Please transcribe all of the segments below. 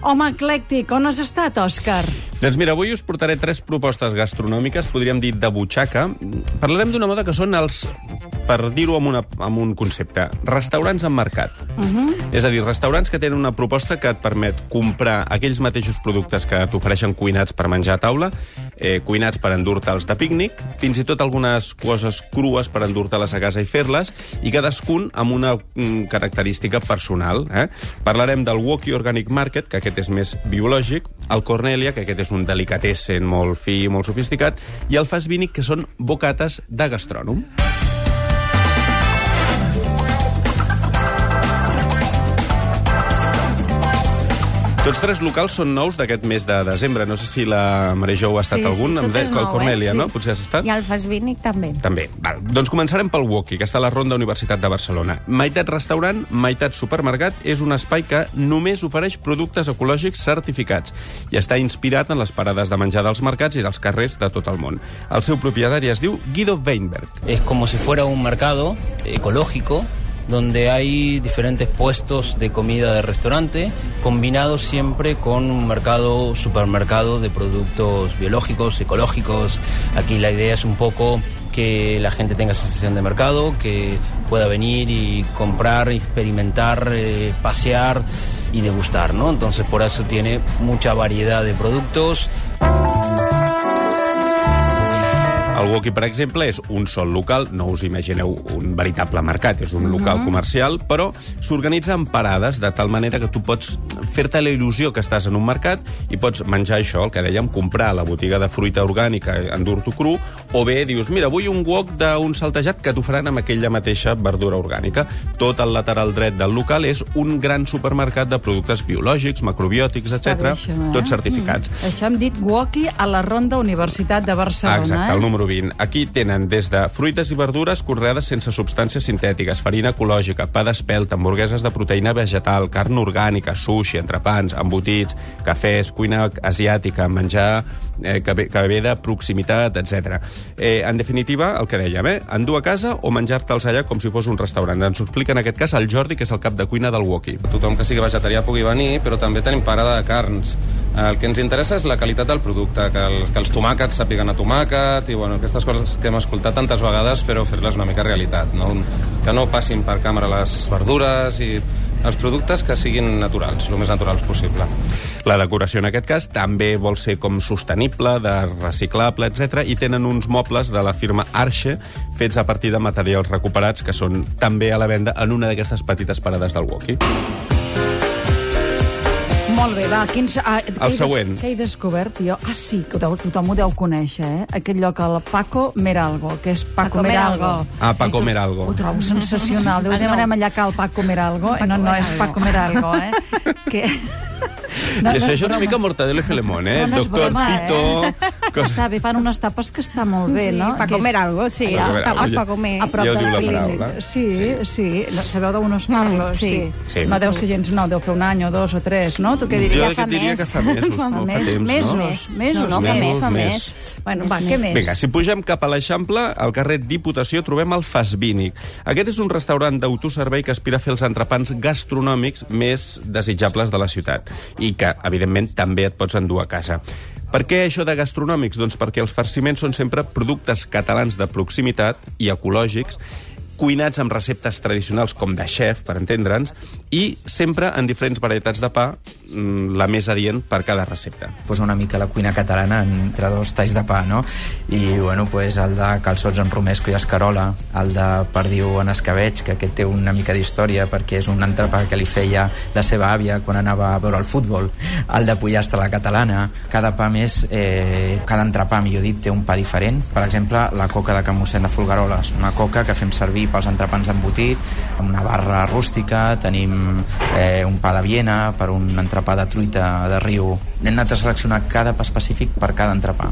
Home eclèctic, on has estat, Òscar? Doncs mira, avui us portaré tres propostes gastronòmiques, podríem dir de butxaca. Parlarem d'una moda que són els, per dir-ho amb, una, amb un concepte, restaurants en mercat. Uh -huh. És a dir, restaurants que tenen una proposta que et permet comprar aquells mateixos productes que t'ofereixen cuinats per menjar a taula, eh, cuinats per endur-te'ls de pícnic, fins i tot algunes coses crues per endur-te-les a casa i fer-les, i cadascun amb una mm, característica personal. Eh? Parlarem del Woki Organic Market, que aquest és més biològic, el Cornelia, que aquest és un delicatessen molt fi i molt sofisticat, i el Fas Vinic, que són bocates de gastrònom. Tots tres locals són nous d'aquest mes de desembre. No sé si la Marejou ha estat Sí, sí, algun. tot Em deia és que el nou, eh? Cornelia, Sí. no? Potser has estat? I el Fasvínic també. També. Val. Doncs començarem pel Woki, que està a la Ronda Universitat de Barcelona. Meitat restaurant, meitat supermercat, és un espai que només ofereix productes ecològics certificats i està inspirat en les parades de menjar dels mercats i dels carrers de tot el món. El seu propietari es diu Guido Weinberg. Es como si fuera un mercado ecológico donde hay diferentes puestos de comida de restaurante combinados siempre con un mercado supermercado de productos biológicos, ecológicos. Aquí la idea es un poco que la gente tenga sensación de mercado, que pueda venir y comprar, experimentar, eh, pasear y degustar, ¿no? Entonces por eso tiene mucha variedad de productos. El Woki, per exemple, és un sol local, no us imagineu un veritable mercat, és un local comercial, però s'organitza en parades, de tal manera que tu pots fer-te la il·lusió que estàs en un mercat i pots menjar això, el que dèiem, comprar a la botiga de fruita orgànica, endur-t'ho cru, o bé dius, mira, vull un wok d'un saltejat que t'ho faran amb aquella mateixa verdura orgànica. Tot el lateral dret del local és un gran supermercat de productes biològics, macrobiòtics, etc, eh? tots certificats. Mm. Això hem dit Woki a la Ronda Universitat de Barcelona, Exacte, eh? el número 20. Aquí tenen des de fruites i verdures conreades sense substàncies sintètiques, farina ecològica, pa d'espelta, hamburgueses de proteïna vegetal, carn orgànica, sushi, entrepans, embotits, cafès, cuina asiàtica, menjar eh, que, ve, que ve de proximitat, etc. Eh, en definitiva, el que dèiem, eh? endur a casa o menjar-te'ls allà com si fos un restaurant. Ens ho explica en aquest cas el Jordi, que és el cap de cuina del Woki. tothom que sigui vegetarià pugui venir, però també tenim parada de carns. El que ens interessa és la qualitat del producte, que, el, que els tomàquets sàpiguen a tomàquet, i bueno, aquestes coses que hem escoltat tantes vegades, però fer-les una mica realitat, no? que no passin per càmera les verdures i els productes que siguin naturals, el més naturals possible. La decoració, en aquest cas, també vol ser com sostenible, de reciclable, etc. i tenen uns mobles de la firma Arche fets a partir de materials recuperats que són també a la venda en una d'aquestes petites parades del Woki. Molt bé, va, quins... Ah, he des- següent. Què he descobert jo? Ah, sí, que ho deu, tothom ho deu conèixer, eh? Aquest lloc, el Paco Meralgo, que és Paco, Paco Meralgo. Ah, Paco tu- Meralgo. Ho trobo sensacional. Deu Ah, no. anem allà cal Paco Meralgo. Paco no, no, és Meralgo. Paco Meralgo, eh? que... No, I això és una mica Mortadelo y Filemón, eh? No, no Doctor broma, Cito... Cosa... Està bé, fan unes tapes que està molt bé, no? Pa Que és- comer algo, sí. Pa comer algo, Tapes ja- pa comer. A prop Ja ho diu la paraula. Sí, sí. Sí. No, sabeu d'unos Carlos? sí. Sí. No deu ser gens nou, deu fer un any o dos o tres, no? Tu què Jo diries? fa diria més. que fa mesos, Fa no? Fa més, temps, mesos, no? mesos, No, no, fa Mesos, més, fa més. Bueno, va, què més? Vinga, si pugem cap a l'Eixample, al carrer Diputació, trobem el Fasvínic. Aquest és un restaurant d'autoservei que aspira a fer els entrepans gastronòmics més desitjables de la ciutat i que, evidentment, també et pots endur a casa. Per què això de gastronòmics? Doncs perquè els farciments són sempre productes catalans de proximitat i ecològics cuinats amb receptes tradicionals com de xef, per entendre'ns, i sempre en diferents varietats de pa, mm, la més adient per cada recepta. pues una mica la cuina catalana entre dos talls de pa, no? I, bueno, pues el de calçots en romesco i escarola, el de perdiu en escabeig, que aquest té una mica d'història perquè és un entrepà que li feia la seva àvia quan anava a veure el futbol, el de pollastre a la catalana, cada pa més, eh, cada entrepà, millor dit, té un pa diferent. Per exemple, la coca de Can Mossèn de Folgueroles, una coca que fem servir pels entrepans d'embotit, amb una barra rústica, tenim eh, un pa de Viena per un entrepà de truita de riu. Hem anat a seleccionar cada pa específic per cada entrepà.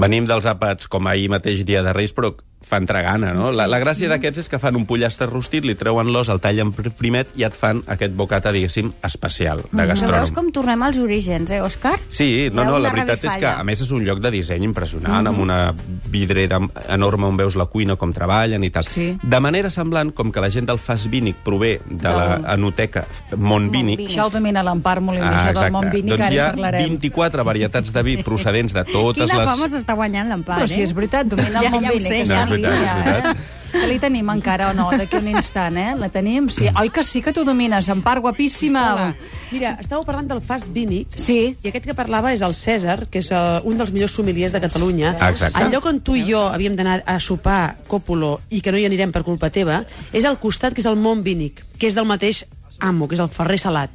Venim dels àpats com ahir mateix dia de Reis, però fan tragana, no? La, la gràcia d'aquests és que fan un pollastre rostit, li treuen l'os, el tallen pr- primet i et fan aquest bocata, diguéssim, especial, de Però veus gastrònom. com tornem als orígens, eh, Òscar? Sí, no, no, la veritat és que, a més, és un lloc de disseny impressionant, amb una vidrera enorme on veus la cuina, com treballen i tal. Sí. De manera semblant, com que la gent del Fas Vínic prové de la Del- enoteca Montvínic. Això ho domina l'Empar Moliner, això del Montvínic, doncs ara hi hi ha parlarem. 24 varietats de vi procedents de totes Quina les... fama s'està guanyant l'Empar, Però eh? si és veritat, domina Ja- el ja ho Montvínic. sé, ja. És veritat, en és veritat. eh? Que li tenim encara o no? D'aquí un instant, eh? La tenim? Sí. Oi que sí que tu domines, Empar, guapíssima. Hola. Mira, estàveu parlant del Fast Vínic, Sí. i aquest que parlava és el Cèsar, que és uh, un dels millors sommeliers de Catalunya. Exacte. El lloc on tu i jo havíem d'anar a sopar Còpolo i que no hi anirem per culpa teva, és al costat, que és el Mont Vínic, que és del mateix amo, que és el Ferrer Salat.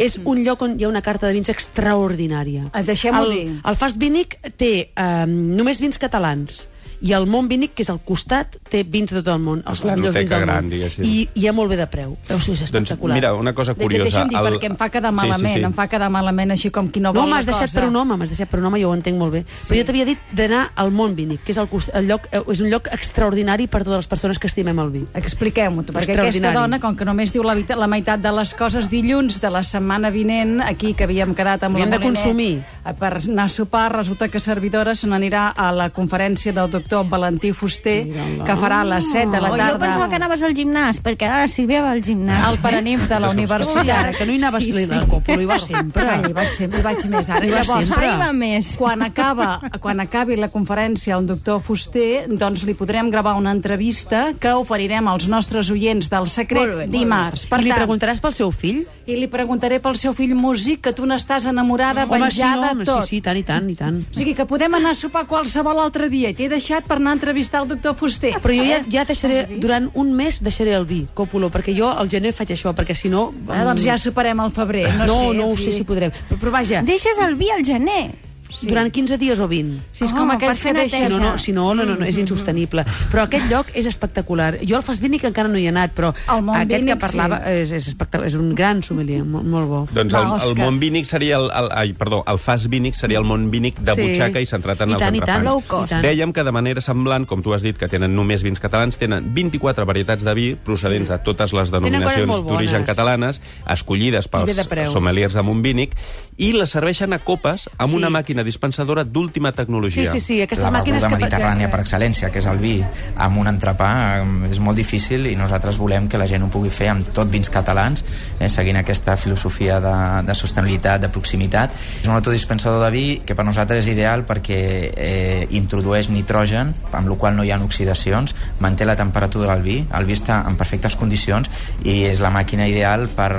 És un lloc on hi ha una carta de vins extraordinària. Deixem-ho dir. El Fast Vínic té eh, només vins catalans i el Mont Vínic, que és al costat, té vins de tot el món, els La millors vins del gran, món. diguéssim. I, I hi ha molt bé de preu. O sigui, és Doncs espectacular. mira, una cosa De- de- curiosa... Deixa'm dir, el- perquè em fa quedar Sí, sí, malament, sí. em fa quedar malament així com qui no, No, vol m'has la deixat cosa. per un home, m'has deixat per un home, jo ho entenc molt bé. Sí. Però jo t'havia dit d'anar al Montvínic, que és el, cos- el lloc, eh, és un lloc extraordinari per totes les persones que estimem el vi. Expliquem-ho, perquè aquesta dona, com que només diu la, vita- la meitat de les coses dilluns de la setmana vinent, aquí que havíem quedat amb Havíem la de Moliner, consumir. eh, per anar a sopar, resulta que servidora se n'anirà a la conferència del doctor Valentí Fuster, Mira-la. que farà a les 7 de la Oh, tarda jo pensava que anaves al gimnàs, perquè ara la Sílvia va al gimnàs. al Paranif de la Sí, universitat. ara, que no hi anaves sí, sí. al Còpolo, hi vas sempre. Ai, hi vaig sempre, hi vaig més. Ara, Hi vas llavors, sempre. Ara hi va més. quan, acaba, quan acabi la conferència al doctor Fuster, doncs li podrem gravar una entrevista que oferirem als nostres oients del Molt Secret bé, molt dimarts. Per I li tant, preguntaràs pel seu fill? I li preguntaré pel seu fill músic, que tu n'estàs enamorada, Home, sí, penjada, home, tot. sí, sí, tant i tant, i tant. O sigui que podem anar a sopar qualsevol altre dia i t'he deixat per anar a entrevistar el doctor Fuster. Però jo ja, Eh? ja deixaré, durant un mes deixaré el vi, Còpolo, perquè jo al gener faig això, perquè si no... Ah, doncs ja soparem al febrer. No, No, sé, no ho sé si podrem. Però, però vaja, Deixes el vi al gener. Sí. durant 15 dies o 20. Si és Oh, com aquells que deixen... Si no, no, si no, no, no, no, és insostenible. Però aquest lloc és espectacular. Jo al Fast Vínic encara no hi he anat, però aquest que parlava sí. és, és, espectacular, és un gran sommelier, molt, molt bo. Doncs el, el món vínic seria el, el, ai, perdó, el fas vínic seria el món vínic de Sí. butxaca i centrat en I els tant, i tant. entrepans. Dèiem que de manera semblant, com tu has dit, que tenen només vins catalans, tenen 24 varietats de vi procedents de totes les denominacions d'origen catalanes, escollides pels sommeliers de Montvínic, i les serveixen a copes amb Sí. una màquina dispensadora d'última tecnologia. Sí, sí, sí, aquestes la màquines beguda que... mediterrània per excel·lència, que és el vi, amb un entrepà eh, és molt difícil i nosaltres volem que la gent ho pugui fer amb tot vins catalans, eh, seguint aquesta filosofia de, de sostenibilitat, de proximitat. És un autodispensador de vi que per nosaltres és ideal perquè eh, introdueix nitrogen, amb la qual no hi ha oxidacions, manté la temperatura del vi, el vi està en perfectes condicions i és la màquina ideal per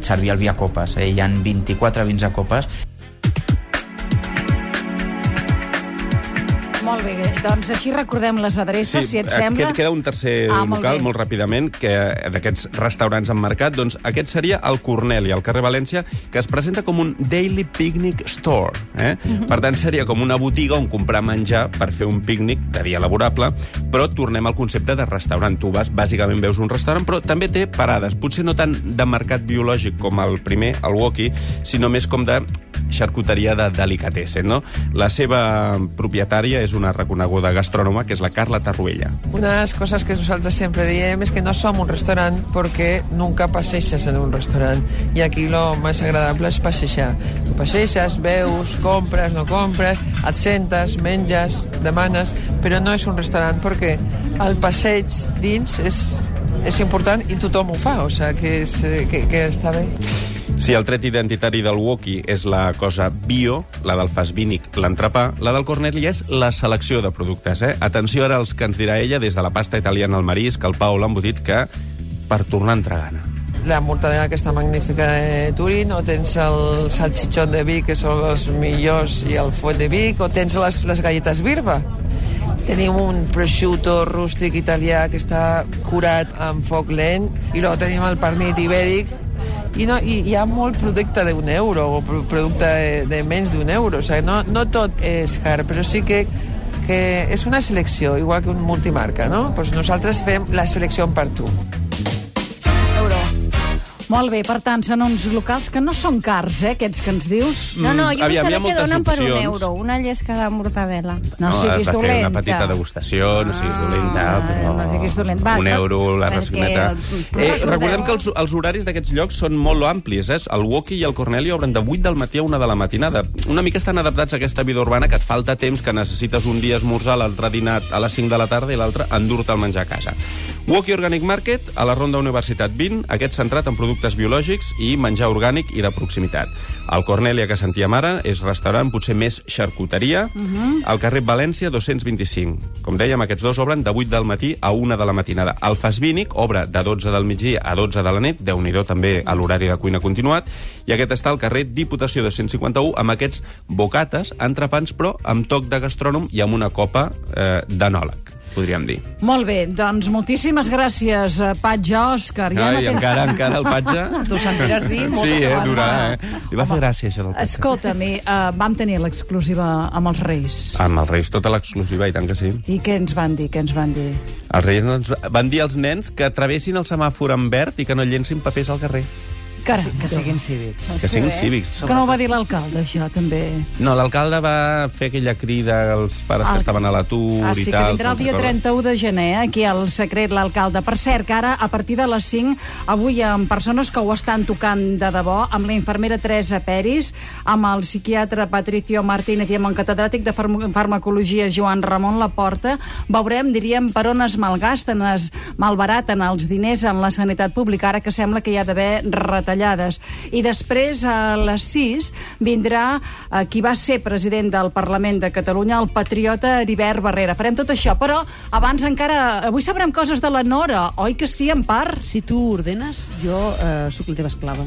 servir el vi a copes. Eh? Hi han 24 vins a copes Molt bé, doncs així recordem les adreces, si et sembla. Queda, queda un tercer Ah, molt local, bé. molt ràpidament, que d'aquests restaurants en mercat, doncs aquest seria el Corneli, al carrer València, que es presenta com un Daily Picnic Store. Eh? Mhm. Per tant, seria com una botiga on comprar menjar per fer un pícnic de dia laborable, però tornem al concepte de restaurant. Tu vas, bàsicament veus un restaurant, però també té parades. Potser no tant de mercat biològic com el primer, el Woki, sinó més com de xarcuteria de delicatessen, no? La seva propietària és una reconeguda gastrònoma, que és la Carla Tarruella. Una de las cosas que nosotros siempre diem es que no som un restaurant porque nunca passeges en un restaurant i aquí lo més agradable és passejar. Tu passeges, veus, compres, no compres, et sentes, menges, demanes, però no és un restaurant perquè el passeig dins és, és important i tothom ho fa, o sigui que, és, eh, que, que està bé. Si el tret identitari del Woki és la cosa bio, la del Fasvínic, l'entrepà, la del Corneli és la selecció de productes. Eh? Atenció ara als que ens dirà ella, des de la pasta italiana al marisc, el pa o l'embotit, que per tornar a entrar gana. la mortadela aquesta magnífica de Turín, o tens el salchichón de Vic, que són els millors, i el fuet de Vic, o tens les, les galletes Birba. Tenim un prosciutto rústic italià que està curat amb foc lent, i luego tenim el pernit ibèric, i, no, i hi ha molt producte d'un euro, o pro- producte de, de menys d'un euro, o sigui, no, no tot és car, però sí que que és una selecció, igual que un multimarca, no? Pues nosaltres fem la selecció per tu. Molt bé, per tant, són uns locals que no són cars, eh, aquests que ens dius. No, no, jo Mm, aviam, vull hi ha saber què donen per un opcions. euro. Una llesca de mortadela. No, has siguis de fer dolenta. una petita degustació, no siguis dolenta, Ah, però... no siguis dolent. Va, un que- euro, la perquè racioneta... el- Eh, recordeu- recordem que els, els horaris d'aquests llocs són molt amplis, eh? El Woki i el Corneli obren de 8 del matí a 1 de la matinada. Una mica estan adaptats a aquesta vida urbana que et falta temps, que necessites un dia esmorzar, l'altre dinar a les 5 de la tarda i l'altre endur-te el menjar a casa. Woki Organic Market, a la Ronda Universitat 20, aquest centrat en productes biològics i menjar orgànic i de proximitat. El Cornelia, que sentíem ara, és restaurant, potser més xarcuteria, al carrer València 225. Com dèiem, aquests dos obren de 8 del matí a 1 de la matinada. El Fasvínic obre de 12 del migdia a 12 de la nit, déu nhi també a l'horari de cuina continuat, i aquest està al carrer Diputació de 151 amb aquests bocates, entrepans, però amb toc de gastrònom i amb una copa eh, d'anòleg, podríem dir. Molt bé, doncs moltíssimes gràcies, eh, Patge Òscar. Ja Ai, no tens- encara, encara el patge... T'ho sentiràs dir moltes Sí, eh, durà, eh? Li va fer gràcia, això del patge. Escolta'm, uh, vam tenir l'exclusiva amb els Reis. Amb els Reis, tota l'exclusiva, i tant que sí. I què ens van dir? Què ens van dir? Els Reis ens van dir als nens que travessin el semàfor en verd i que no llencin papers al carrer. Caram, Que siguin cívics. Que siguin cívics. Que no ho va dir l'alcalde, això, també. No, l'alcalde va fer aquella crida als pares que Ah, estaven a l'atur Ah, i sí, que tal. vindrà el dia te'n recordes? 31 de gener, eh, aquí al secret l'alcalde. Per cert, que ara, a partir de les 5, avui amb persones que ho estan tocant de debò, amb la infermera Teresa Peris, amb el psiquiatre Patricio Martínez i amb el catedràtic de farm farmacologia Joan Ramon Laporta, veurem, diríem, per on es malgasten, es malbaraten els diners en la sanitat pública, ara que sembla que hi ha d'haver retallades. I després, a les 6, vindrà eh, qui va ser president del Parlament de Catalunya, el patriota Heribert Barrera. Farem tot això, però abans encara... Avui sabrem coses de la Nora, oi que sí, en part? Si tu ordenes, jo eh, sóc la teva esclava.